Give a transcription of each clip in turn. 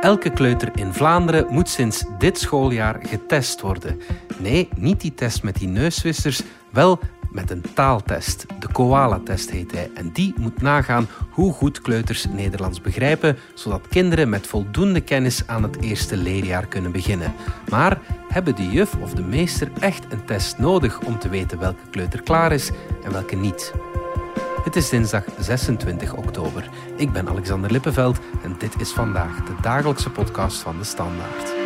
Elke kleuter in Vlaanderen moet sinds dit schooljaar getest worden. Nee, niet die test met die neuswissers, wel met een taaltest. De Koala-test heet hij. En die moet nagaan hoe goed kleuters Nederlands begrijpen, zodat kinderen met voldoende kennis aan het eerste leerjaar kunnen beginnen. Maar hebben de juf of de meester echt een test nodig om te weten welke kleuter klaar is en welke niet? Het is dinsdag 26 oktober. Ik ben Alexander Lippenveld en dit is vandaag de dagelijkse podcast van de Standaard.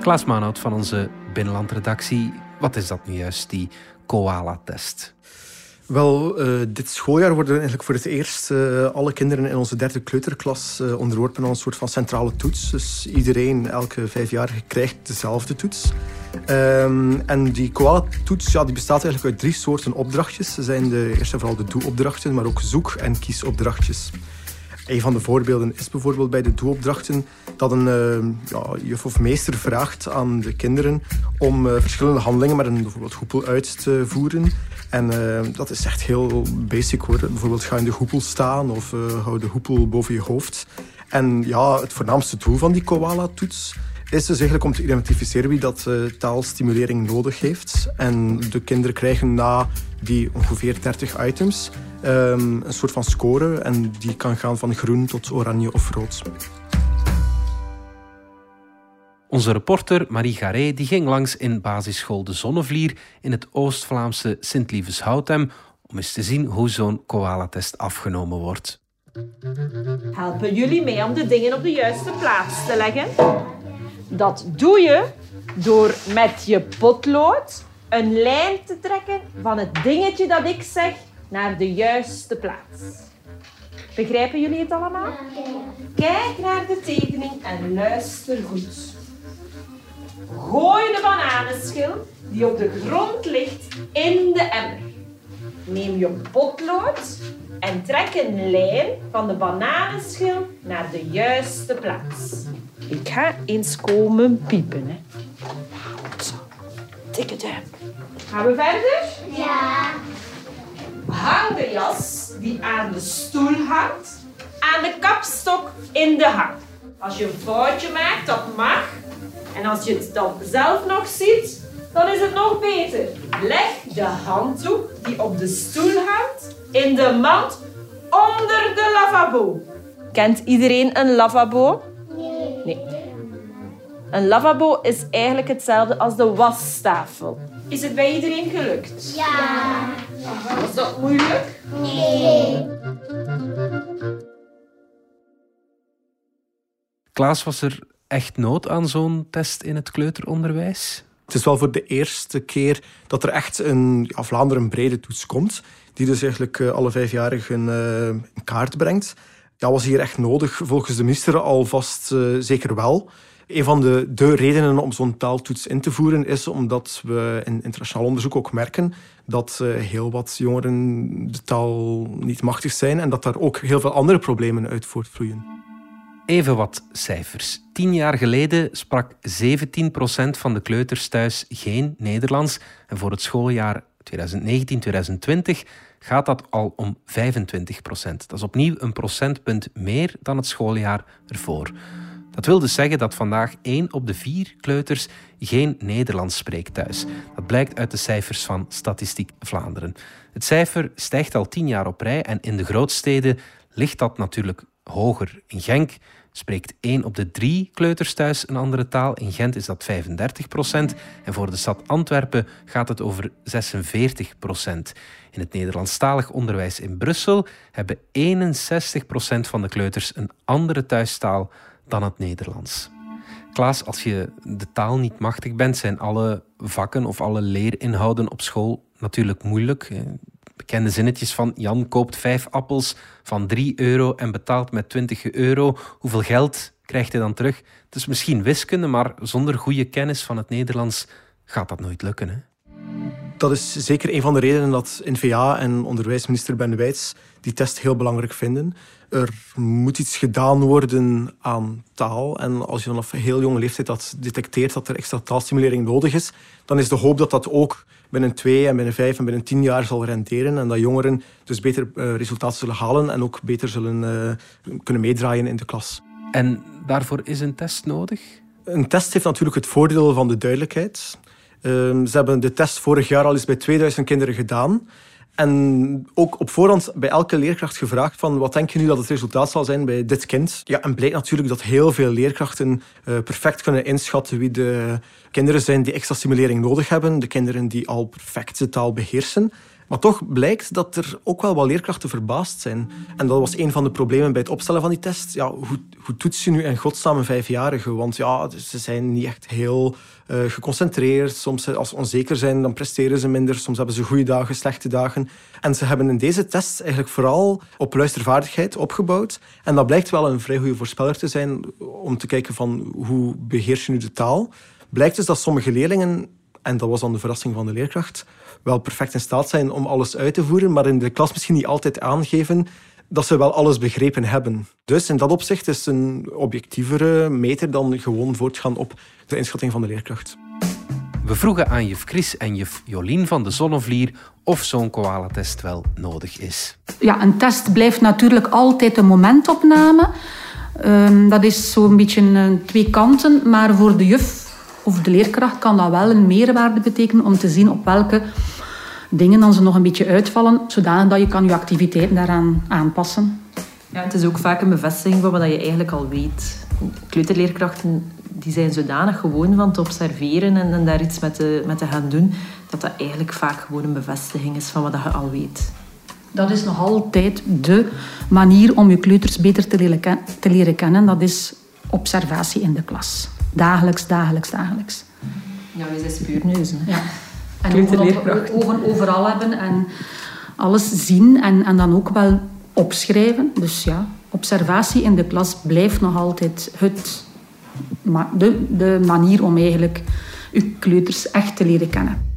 Klaas Maanhout van onze binnenlandredactie. Wat is dat nu juist, die koala-test? Wel, uh, dit schooljaar worden eigenlijk voor het eerst uh, alle kinderen in onze derde kleuterklas uh, onderworpen aan een soort van centrale toets. Dus iedereen, elke vijfjarige, krijgt dezelfde toets. Um, en die koala-toets ja, die bestaat eigenlijk uit drie soorten opdrachtjes. Ze zijn de, eerst en vooral de doe-opdrachten, maar ook zoek- en kiesopdrachtjes. Een van de voorbeelden is bijvoorbeeld bij de doe-opdrachten dat een ja, juf of meester vraagt aan de kinderen om verschillende handelingen met een bijvoorbeeld hoepel uit te voeren. En uh, dat is echt heel basic hoor. Bijvoorbeeld ga in de hoepel staan of uh, hou de hoepel boven je hoofd. En ja, het voornaamste doel van die koala-toets is dus eigenlijk om te identificeren wie dat uh, taalstimulering nodig heeft. En de kinderen krijgen na die ongeveer 30 items um, een soort van score. En die kan gaan van groen tot oranje of rood. Onze reporter Marie Garé die ging langs in basisschool De Zonnevlier in het Oost-Vlaamse Sint-Lievens-Houtem om eens te zien hoe zo'n koalatest afgenomen wordt. Helpen jullie mee om de dingen op de juiste plaats te leggen? Dat doe je door met je potlood een lijn te trekken van het dingetje dat ik zeg naar de juiste plaats. Begrijpen jullie het allemaal? Kijk naar de tekening en luister goed. Gooi de bananenschil die op de grond ligt in de emmer. Neem je potlood en trek een lijn van de bananenschil naar de juiste plaats. Ik ga eens komen piepen. Hè. Zo, dikke duim. Gaan we verder? Ja. Hang de jas die aan de stoel hangt aan de kapstok in de hang. Als je een foutje maakt, dat mag, en als je het dan zelf nog ziet, dan is het nog beter. Leg de handdoek die op de stoel hangt in de mand onder de lavabo. Kent iedereen een lavabo? Nee. Een lavabo is eigenlijk hetzelfde als de wastafel. Is het bij iedereen gelukt? Ja. Was dat moeilijk? Nee. Klaas, was er echt nood aan zo'n test in het kleuteronderwijs? Het is wel voor de eerste keer dat er echt een ja, Vlaanderen brede toets komt, die dus eigenlijk uh, alle vijfjarigen uh, in kaart brengt. Dat was hier echt nodig, volgens de minister alvast uh, zeker wel. Een van de, de redenen om zo'n taaltoets in te voeren is omdat we in internationaal onderzoek ook merken dat heel wat jongeren de taal niet machtig zijn en dat daar ook heel veel andere problemen uit voortvloeien. Even wat cijfers. Tien jaar geleden sprak 17% van de kleuters thuis geen Nederlands. En voor het schooljaar 2019-2020 gaat dat al om 25%. Dat is opnieuw een procentpunt meer dan het schooljaar ervoor. Dat wil dus zeggen dat vandaag 1 op de 4 kleuters geen Nederlands spreekt thuis. Dat blijkt uit de cijfers van Statistiek Vlaanderen. Het cijfer stijgt al 10 jaar op rij en in de grootsteden ligt dat natuurlijk hoger. In Genk spreekt 1 op de 3 kleuters thuis een andere taal. In Gent is dat 35 procent. En voor de stad Antwerpen gaat het over 46 procent. In het Nederlandstalig onderwijs in Brussel hebben 61 procent van de kleuters een andere thuistaal dan het Nederlands. Klaas, als je de taal niet machtig bent, zijn alle vakken of alle leerinhouden op school natuurlijk moeilijk bekende zinnetjes van Jan koopt vijf appels van 3 euro en betaalt met 20 euro. Hoeveel geld krijgt hij dan terug? Het is misschien wiskunde, maar zonder goede kennis van het Nederlands gaat dat nooit lukken. Hè? Dat is zeker een van de redenen dat NVA en onderwijsminister Ben Wijts die test heel belangrijk vinden. Er moet iets gedaan worden aan taal. En als je vanaf een heel jonge leeftijd dat detecteert dat er extra taalstimulering nodig is, dan is de hoop dat dat ook binnen twee en binnen vijf en binnen tien jaar zal renderen. En dat jongeren dus beter uh, resultaten zullen halen en ook beter zullen uh, kunnen meedraaien in de klas. En daarvoor is een test nodig? Een test heeft natuurlijk het voordeel van de duidelijkheid. Uh, ze hebben de test vorig jaar al eens bij 2000 kinderen gedaan. En ook op voorhand bij elke leerkracht gevraagd van wat denk je nu dat het resultaat zal zijn bij dit kind? Ja, en blijkt natuurlijk dat heel veel leerkrachten uh, perfect kunnen inschatten wie de kinderen zijn die extra stimulering nodig hebben. De kinderen die al perfect de taal beheersen. Maar toch blijkt dat er ook wel wat leerkrachten verbaasd zijn. En dat was een van de problemen bij het opstellen van die test. Ja, hoe, hoe toets je nu in godsnaam een vijfjarige? Want ja, ze zijn niet echt heel uh, geconcentreerd. Soms als ze onzeker zijn, dan presteren ze minder. Soms hebben ze goede dagen, slechte dagen. En ze hebben in deze test eigenlijk vooral op luistervaardigheid opgebouwd. En dat blijkt wel een vrij goede voorspeller te zijn om te kijken van hoe beheers je nu de taal. Blijkt dus dat sommige leerlingen, en dat was dan de verrassing van de leerkracht, wel perfect in staat zijn om alles uit te voeren, maar in de klas misschien niet altijd aangeven dat ze wel alles begrepen hebben. Dus in dat opzicht is het een objectievere meter dan gewoon voortgaan op de inschatting van de leerkracht. We vroegen aan juf Chris en juf Jolien van de Zonnevlier of zo'n koala-test wel nodig is. Ja, een test blijft natuurlijk altijd een momentopname. Um, dat is zo'n beetje uh, twee kanten, maar voor de juf of de leerkracht kan dat wel een meerwaarde betekenen om te zien op welke dingen dan ze nog een beetje uitvallen, zodanig dat je kan je activiteiten daaraan aanpassen. Ja, het is ook vaak een bevestiging van wat je eigenlijk al weet. Kleuterleerkrachten die zijn zodanig gewoon van te observeren en, en daar iets mee te, met te gaan doen, dat dat eigenlijk vaak gewoon een bevestiging is van wat je al weet. Dat is nog altijd de manier om je kleuters beter te leren, te leren kennen. Dat is observatie in de klas. Dagelijks, dagelijks, dagelijks. Ja, we zijn spuurneuzen. Ja. En ogen, ogen overal hebben en alles zien en, en dan ook wel opschrijven. Dus ja, observatie in de klas blijft nog altijd het, de, de manier om eigenlijk uw kleuters echt te leren kennen.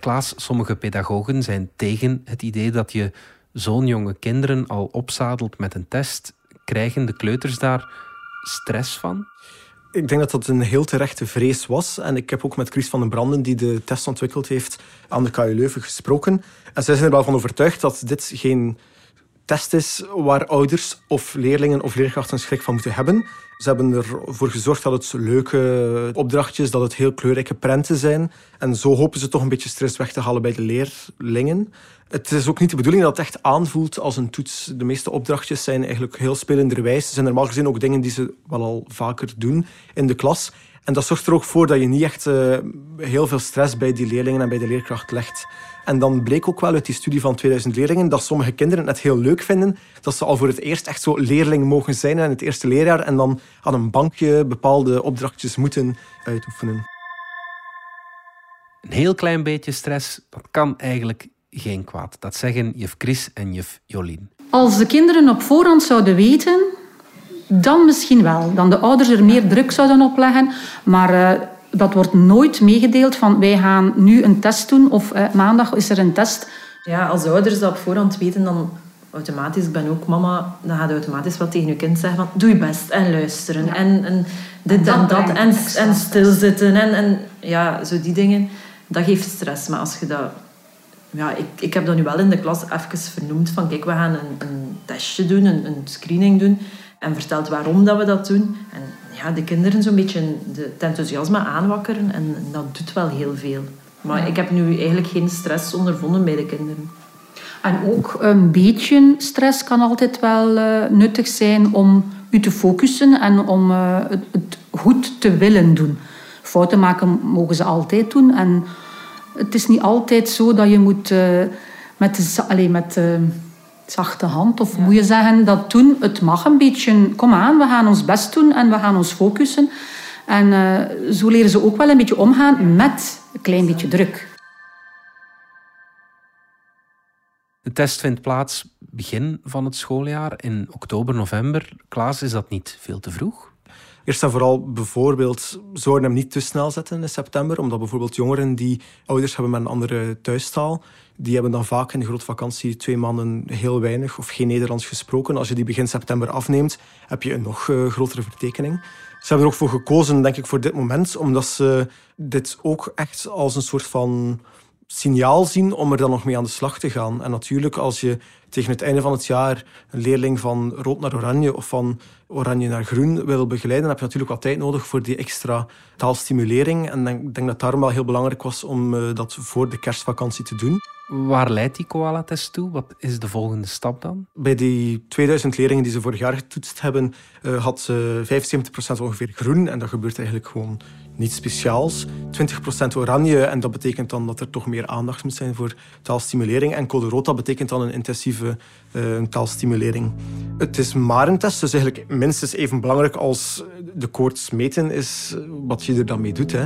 Klaas, sommige pedagogen zijn tegen het idee dat je zo'n jonge kinderen al opzadelt met een test. Krijgen de kleuters daar stress van? Ik denk dat dat een heel terechte vrees was. En ik heb ook met Chris van den Branden, die de test ontwikkeld heeft, aan de KU Leuven gesproken. En zij zijn er wel van overtuigd dat dit geen test is waar ouders of leerlingen of leerkrachten schrik van moeten hebben. Ze hebben ervoor gezorgd dat het leuke opdrachtjes, dat het heel kleurrijke prenten zijn. En zo hopen ze toch een beetje stress weg te halen bij de leerlingen. Het is ook niet de bedoeling dat het echt aanvoelt als een toets. De meeste opdrachtjes zijn eigenlijk heel spelenderwijs. Er zijn normaal gezien ook dingen die ze wel al vaker doen in de klas. En dat zorgt er ook voor dat je niet echt uh, heel veel stress bij die leerlingen en bij de leerkracht legt. En dan bleek ook wel uit die studie van 2000 leerlingen dat sommige kinderen het heel leuk vinden dat ze al voor het eerst echt zo leerling mogen zijn in het eerste leerjaar en dan aan een bankje bepaalde opdrachtjes moeten uitoefenen. Een heel klein beetje stress, dat kan eigenlijk geen kwaad. Dat zeggen juf Chris en juf Jolien. Als de kinderen op voorhand zouden weten, dan misschien wel. Dan de ouders er meer druk zouden opleggen. Maar uh, dat wordt nooit meegedeeld van wij gaan nu een test doen of uh, maandag is er een test. Ja, als ouders dat op voorhand weten, dan automatisch, ik ben ook mama, dan gaat automatisch wat tegen je kind zeggen van doe je best en luisteren en, en dit en, dat en, en stilzitten en, en ja, zo die dingen. Dat geeft stress, maar als je dat ja, ik, ik heb dat nu wel in de klas even vernoemd van kijk, we gaan een, een testje doen, een, een screening doen en verteld waarom dat we dat doen. En ja, de kinderen zo'n beetje de, het enthousiasme aanwakkeren en dat doet wel heel veel. Maar ik heb nu eigenlijk geen stress ondervonden bij de kinderen. En ook een beetje stress kan altijd wel uh, nuttig zijn om u te focussen en om uh, het, het, goed te willen doen. Fouten maken mogen ze altijd doen. En het is niet altijd zo dat je moet uh, met, de, allez, met zachte hand, of moet je zeggen, dat doen. Het mag een beetje, kom aan, we gaan ons best doen en we gaan ons focussen. En uh, zo leren ze ook wel een beetje omgaan met een klein beetje druk. De test vindt plaats begin van het schooljaar, in oktober, november. Klaas, is dat niet veel te vroeg? Eerst en vooral bijvoorbeeld zouden hem niet te snel zetten in september, omdat bijvoorbeeld jongeren die ouders hebben met een andere thuistaal, die hebben dan vaak in de grote vakantie twee maanden heel weinig of geen Nederlands gesproken. Als je die begin september afneemt, heb je een nog uh, grotere vertekening. Ze hebben er ook voor gekozen, denk ik, voor dit moment, omdat ze dit ook echt als een soort van signaal zien om er dan nog mee aan de slag te gaan. En natuurlijk, als je tegen het einde van het jaar een leerling van rood naar oranje of van oranje naar groen wil begeleiden, heb je natuurlijk wat tijd nodig voor die extra taalstimulering. En ik denk dat het daarom wel heel belangrijk was om eh, dat voor de kerstvakantie te doen. Waar leidt die koala-test toe? Wat is de volgende stap dan? Bij die 2000 leerlingen die ze vorig jaar getoetst hebben, uh, had ze 75% ongeveer groen. En dat gebeurt eigenlijk gewoon niets speciaals. 20% oranje en dat betekent dan dat er toch meer aandacht moet zijn voor taalstimulering. En code rood, dat betekent dan een intensieve uh, taalstimulering. Het is maar een test, dus eigenlijk minstens even belangrijk als de koorts meten is wat je er dan mee doet. Hè.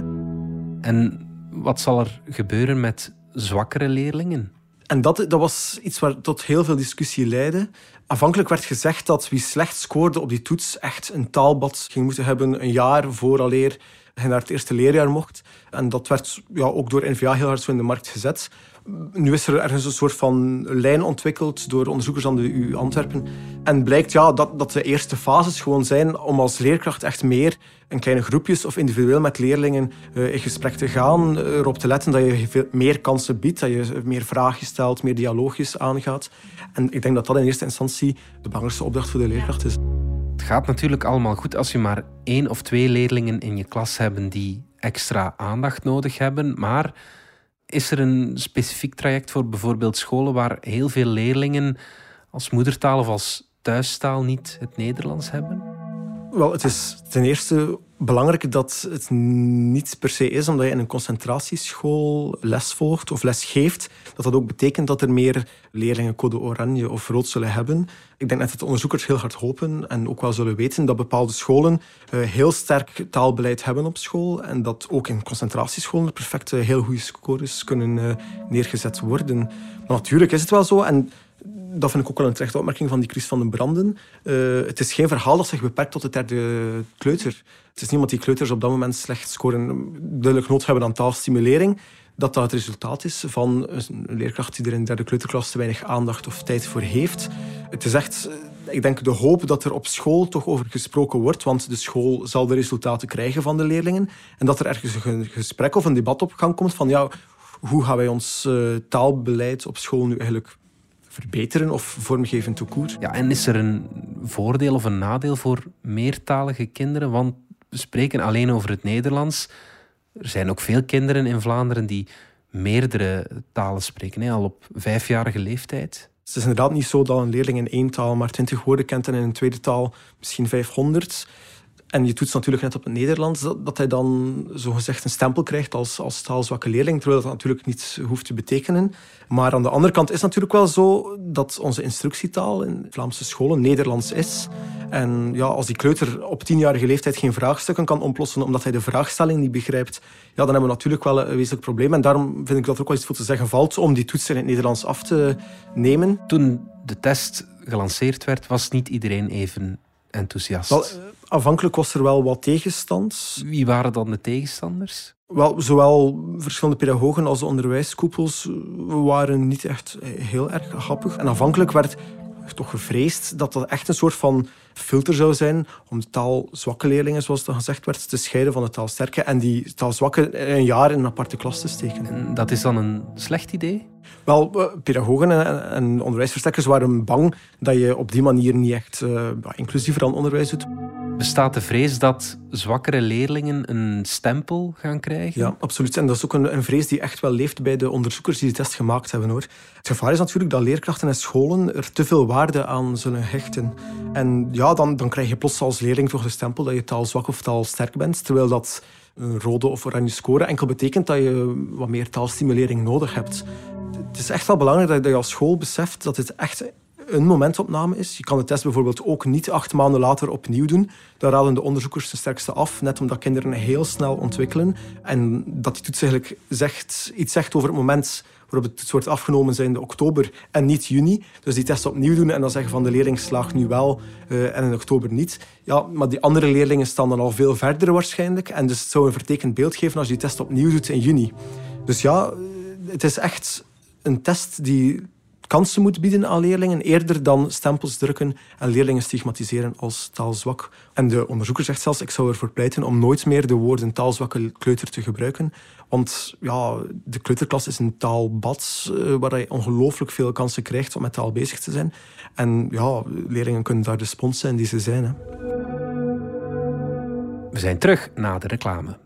En wat zal er gebeuren met zwakkere leerlingen? En dat, dat was iets waar tot heel veel discussie leidde. Aanvankelijk werd gezegd dat wie slecht scoorde op die toets echt een taalbad ging moeten hebben een jaar vooraleer hij naar het eerste leerjaar mocht. En dat werd ja, ook door NVA heel hard zo in de markt gezet. Nu is er ergens een soort van lijn ontwikkeld door onderzoekers aan de U Antwerpen. En blijkt ja, dat, dat de eerste fases gewoon zijn om als leerkracht echt meer in kleine groepjes of individueel met leerlingen uh, in gesprek te gaan. Uh, erop te letten dat je veel meer kansen biedt, dat je meer vragen stelt, meer dialoogjes aangaat. En ik denk dat dat in eerste instantie de belangrijkste opdracht voor de leerkracht is. Het gaat natuurlijk allemaal goed als je maar één of twee leerlingen in je klas hebben die extra aandacht nodig hebben. Maar is er een specifiek traject voor bijvoorbeeld scholen waar heel veel leerlingen als moedertaal of als thuistaal niet het Nederlands hebben? Wel, het is ten eerste belangrijk dat het niet per se is omdat je in een concentratieschool les volgt of les geeft, dat dat ook betekent dat er meer leerlingen code oranje of rood zullen hebben. Ik denk dat het onderzoekers heel hard hopen en ook wel zullen weten dat bepaalde scholen uh, heel sterk taalbeleid hebben op school en dat ook in concentratiescholen perfect heel goede scores kunnen uh, neergezet worden. Maar natuurlijk is het wel zo en dat vind ik ook wel een terechte opmerking van die Chris van den Branden. Uh, het is geen verhaal dat zich beperkt tot de derde kleuter. Het is niemand die kleuters op dat moment slecht scoren, duidelijk nood hebben aan taalstimulering. Dat dat het resultaat is van een leerkracht die er in de derde kleuterklas te weinig aandacht of tijd voor heeft. Het is echt, eh, ik denk, de hoop dat er op school toch over gesproken wordt, want de school zal de resultaten krijgen van de leerlingen. En dat er ergens een gesprek of een debat op gang komt van ja, hoe gaan wij ons uh, taalbeleid op school nu eigenlijk verbeteren of vormgeven toekoer. Ja, en is er een voordeel of een nadeel voor meertalige kinderen? Want we spreken alleen over het Nederlands. Er zijn ook veel kinderen in Vlaanderen die meerdere talen spreken, hè, al op vijfjarige leeftijd. Het is inderdaad niet zo dat een leerling in één taal maar twintig woorden kent en in een tweede taal misschien 500. En je toetst natuurlijk net op het Nederlands, dat, hij dan zogezegd een stempel krijgt als, als taalzwakke leerling, terwijl dat natuurlijk niets hoeft te betekenen. Maar aan de andere kant is het natuurlijk wel zo dat onze instructietaal in Vlaamse scholen Nederlands is. En ja, als die kleuter op tienjarige leeftijd geen vraagstukken kan oplossen omdat hij de vraagstelling niet begrijpt, ja, dan hebben we natuurlijk wel een wezenlijk probleem. En daarom vind ik dat er ook wel iets voor te zeggen valt om die toetsen in het Nederlands af te nemen. Toen de test gelanceerd werd, was niet iedereen even enthousiast. Wel, Afhankelijk was er wel wat tegenstand. Wie waren dan de tegenstanders? Wel, zowel verschillende pedagogen als de onderwijskoepels waren niet echt heel erg happig. En afhankelijk werd toch gevreesd dat dat echt een soort van filter zou zijn om de taalzwakke leerlingen, zoals dat gezegd werd, te scheiden van de taalsterke en die taalzwakke een jaar in een aparte klas te steken. En dat is dan een slecht idee? Wel, eh, pedagogen en onderwijsversterkers waren bang dat je op die manier niet echt uh, inclusiever aan onderwijs doet. Bestaat de vrees dat zwakkere leerlingen een stempel gaan krijgen? Ja, absoluut. En dat is ook een, een, vrees die echt wel leeft bij de onderzoekers die de test gemaakt hebben. Hoor. Het gevaar is natuurlijk dat leerkrachten en scholen er te veel waarde aan zullen hechten. En ja, dan, dan krijg je plots als leerling toch de stempel dat je taalzwak of taalsterk bent, terwijl dat een rode of oranje score enkel betekent dat je wat meer taalstimulering nodig hebt. Het is echt wel belangrijk dat je als school beseft dat het echt een momentopname is. Je kan de test bijvoorbeeld ook niet acht maanden later opnieuw doen. Daar raden de onderzoekers de sterkste af, net omdat kinderen heel snel ontwikkelen. En dat die toets eigenlijk zegt, iets zegt over het moment waarop toets wordt afgenomen zijn de oktober en niet juni. Dus die test opnieuw doen en dan zeggen van de leerling slaagt nu wel uh, en in oktober niet. Ja, maar die andere leerlingen staan dan al veel verder waarschijnlijk. En dus het zou een vertekend beeld geven als je die test opnieuw doet in juni. Dus ja, het is echt een test die kansen moet bieden aan leerlingen, eerder dan stempels drukken en leerlingen stigmatiseren als taalzwak. En de onderzoeker zegt zelfs, ik zou ervoor pleiten om nooit meer de woorden taalzwakke kleuter te gebruiken. Want ja, de kleuterklas is een taalbad uh, waar je ongelooflijk veel kansen krijgt om met taal bezig te zijn. En ja, leerlingen kunnen daar de spons zijn die ze zijn. Hè. We zijn terug na de reclame.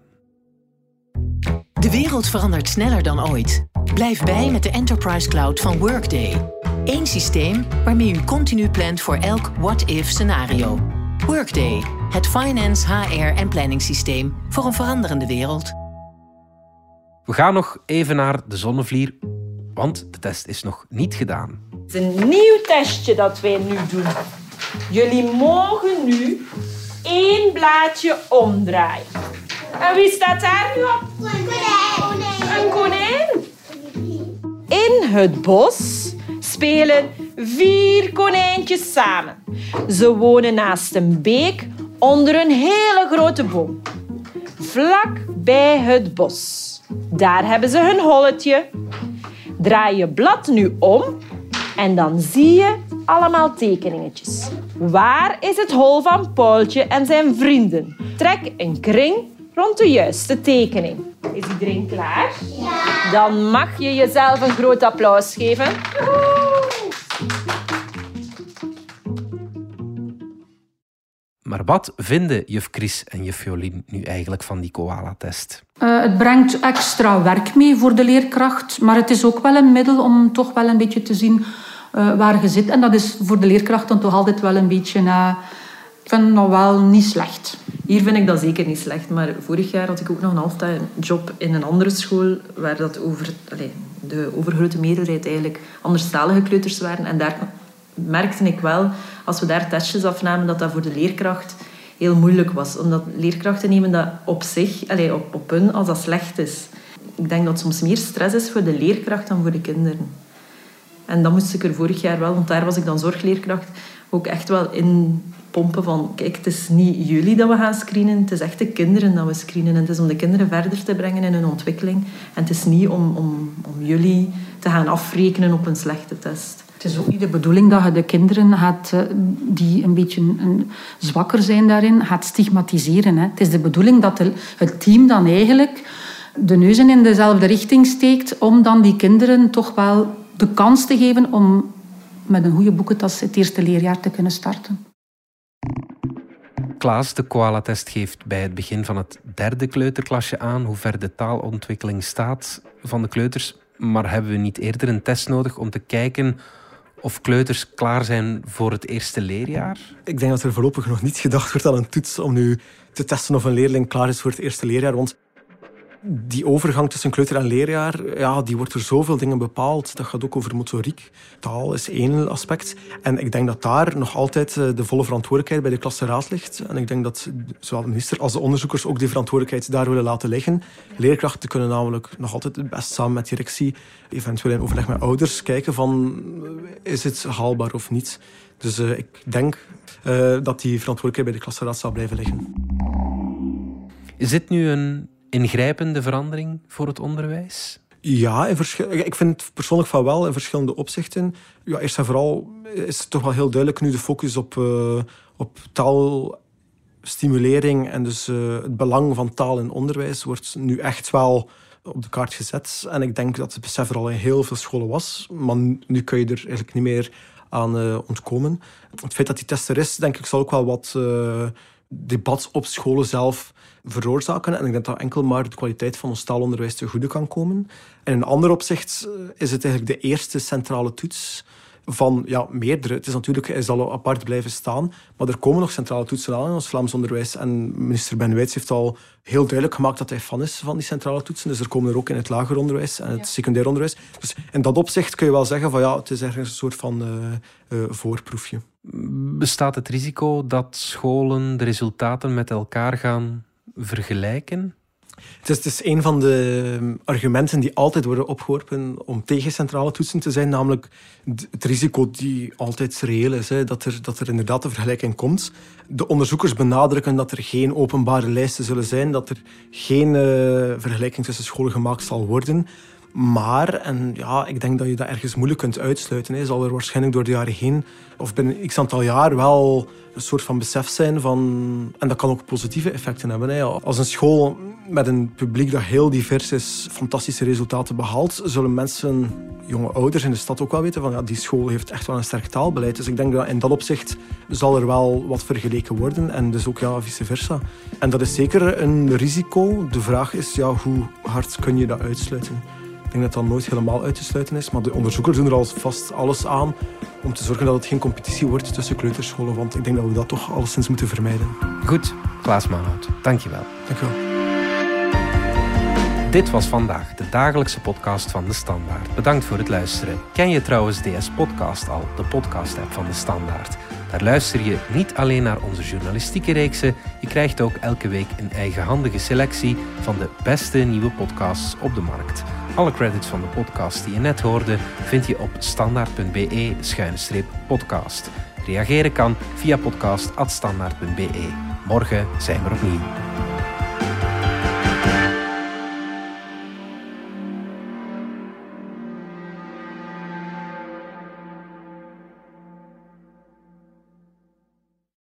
De wereld verandert sneller dan ooit. Blijf bij met de Enterprise Cloud van Workday. Eén systeem waarmee u continu plant voor elk what-if scenario. Workday, het finance, HR en planningssysteem voor een veranderende wereld. We gaan nog even naar de zonnevlier, want de test is nog niet gedaan. Het is een nieuw testje dat wij nu doen. Jullie mogen nu één blaadje omdraaien. En wie staat daar nu op? Een konijn. Een konijn. In het bos spelen vier konijntjes samen. Ze wonen naast een beek onder een hele grote boom. Vlak bij het bos. Daar hebben ze hun holletje. Draai je blad nu om en dan zie je allemaal tekeningetjes. Waar is het hol van Paultje en zijn vrienden? Trek een kring rond de juiste tekening. Is iedereen klaar? Ja. Dan mag je jezelf een groot applaus geven. Maar wat vinden juf Chris en juf Jolien nu eigenlijk van die koala-test? Uh, het brengt extra werk mee voor de leerkracht, maar het is ook wel een middel om toch wel een beetje te zien uh, waar je zit. En dat is voor de leerkracht dan toch altijd wel een beetje... Uh, ik vind nog wel niet slecht. Hier vind ik dat zeker niet slecht, maar vorig jaar had ik ook nog een halftime job in een andere school waar dat over, de overgrote meerderheid eigenlijk anderstalige kleuters waren. En daar merkte ik wel, als we daar testjes afnamen, dat dat voor de leerkracht heel moeilijk was. Omdat leerkrachten nemen dat op zich, allez, op, op hun, als dat slecht is. Ik denk dat soms meer stress is voor de leerkracht dan voor de kinderen. En dat moest ik er vorig jaar wel, want daar was ik dan zorgleerkracht, ook echt wel in pompen van, kijk, het is niet jullie dat we gaan screenen, het is echt de kinderen dat we screenen. En het is om de kinderen verder te brengen in hun ontwikkeling. En het is niet om, om, om jullie te gaan afrekenen op een slechte test. Het is ook niet de bedoeling dat je de kinderen gaat, eh, die een beetje zwakker zijn daarin, gaat stigmatiseren. Hè. Het is de bedoeling dat het team dan eigenlijk de neuzen in dezelfde richting steekt om dan die kinderen toch wel de kans te geven om met een goede boekentas het eerste leerjaar te kunnen starten. Klaas, de koala-test geeft bij het begin van het derde kleuterklasje aan hoe ver de taalontwikkeling staat van de kleuters. Maar hebben we niet eerder een test nodig om te kijken of kleuters klaar zijn voor het eerste leerjaar? Ik denk dat er voorlopig nog niet gedacht wordt aan een toets om nu te testen of een leerling klaar is voor het eerste leerjaar. Want die overgang tussen kleuter en leerjaar, ja, die wordt door zoveel dingen bepaald. Dat gaat ook over motoriek. Taal is één aspect. En ik denk dat daar nog altijd eh, de volle verantwoordelijkheid bij de klasseraad ligt. En ik denk dat zowel de minister als de onderzoekers ook die verantwoordelijkheid daar willen laten liggen. Leerkrachten kunnen namelijk nog altijd het best samen met directie, eventueel in overleg met ouders, kijken van eh, is het haalbaar of niet. Dus uh, ik denk dat die verantwoordelijkheid bij de klasseraad zal blijven liggen. Is dit nu een ingrijpende verandering voor het onderwijs? Ja, ik vind persoonlijk van wel in verschillende opzichten. Ja, eerst en vooral is het toch wel heel duidelijk nu de focus op, uh, op taalstimulering en dus uh, het belang van taal in onderwijs wordt nu echt wel op de kaart gezet. En ik denk dat het besef er al in heel veel scholen was, maar nu kun je er eigenlijk niet meer aan uh, ontkomen. Het feit dat die test er is, denk ik, zal ook wel wat debat op scholen zelf veroorzaken. En ik denk dat enkel maar de kwaliteit van ons taalonderwijs te goede kan komen. En in een ander opzicht eh, is het eigenlijk de eerste centrale toets van ja, meerdere. Het is natuurlijk, hij zal apart blijven staan, maar er komen nog centrale toetsen aan in ons Vlaams onderwijs. En minister Ben Wijts heeft al heel duidelijk gemaakt dat hij fan is van die centrale toetsen. Dus er komen er ook in het lager onderwijs en het secundair onderwijs. Dus in dat opzicht kun je wel zeggen van ja, het is ergens een soort van uh, uh, voorproefje. Bestaat het risico dat scholen de resultaten met elkaar gaan vergelijken? Het is, het is een van de argumenten die altijd worden opgeworpen om tegen centrale toetsen te zijn, namelijk het risico die altijd reëel is, dat, er, dat er inderdaad een vergelijking komt. De onderzoekers benadrukken dat er geen openbare lijsten zullen zijn, dat er geen uh, vergelijking tussen scholen gemaakt zal worden. Maar, en ja, ik denk dat je dat ergens moeilijk kunt uitsluiten, hè, zal er waarschijnlijk door de jaren heen, of binnen x aantal jaar, wel een soort van besef zijn van... En dat kan ook positieve effecten hebben. Hè. Als een school met een publiek dat heel divers is, fantastische resultaten behaalt, zullen mensen, jonge ouders in de stad ook wel weten van ja, die school heeft echt wel een sterk taalbeleid. Dus ik denk dat in dat opzicht zal er wel wat vergeleken worden en dus ook ja, vice versa. En dat is zeker een risico. De vraag is ja, hoe hard kun je dat uitsluiten? Ik denk dat dat nooit helemaal uit te sluiten is, maar de onderzoekers doen er alvast alles aan om te zorgen dat het geen competitie wordt tussen kleuterscholen, want ik denk dat we dat toch alleszins moeten vermijden. Goed, Klaas Manhout, dankjewel. Dankjewel. Dit was vandaag de dagelijkse podcast van De Standaard. Bedankt voor het luisteren. Ken je trouwens DS Podcast al, de podcast-app van De Standaard? Daar luister je niet alleen naar onze journalistieke reeksen, je krijgt ook elke week een eigenhandige selectie van de beste nieuwe podcasts op de markt. Alle credits van de podcast die je net hoorde vind je op standaard.be-podcast. Reageren kan via podcast.standaard.be. Morgen zijn we opnieuw.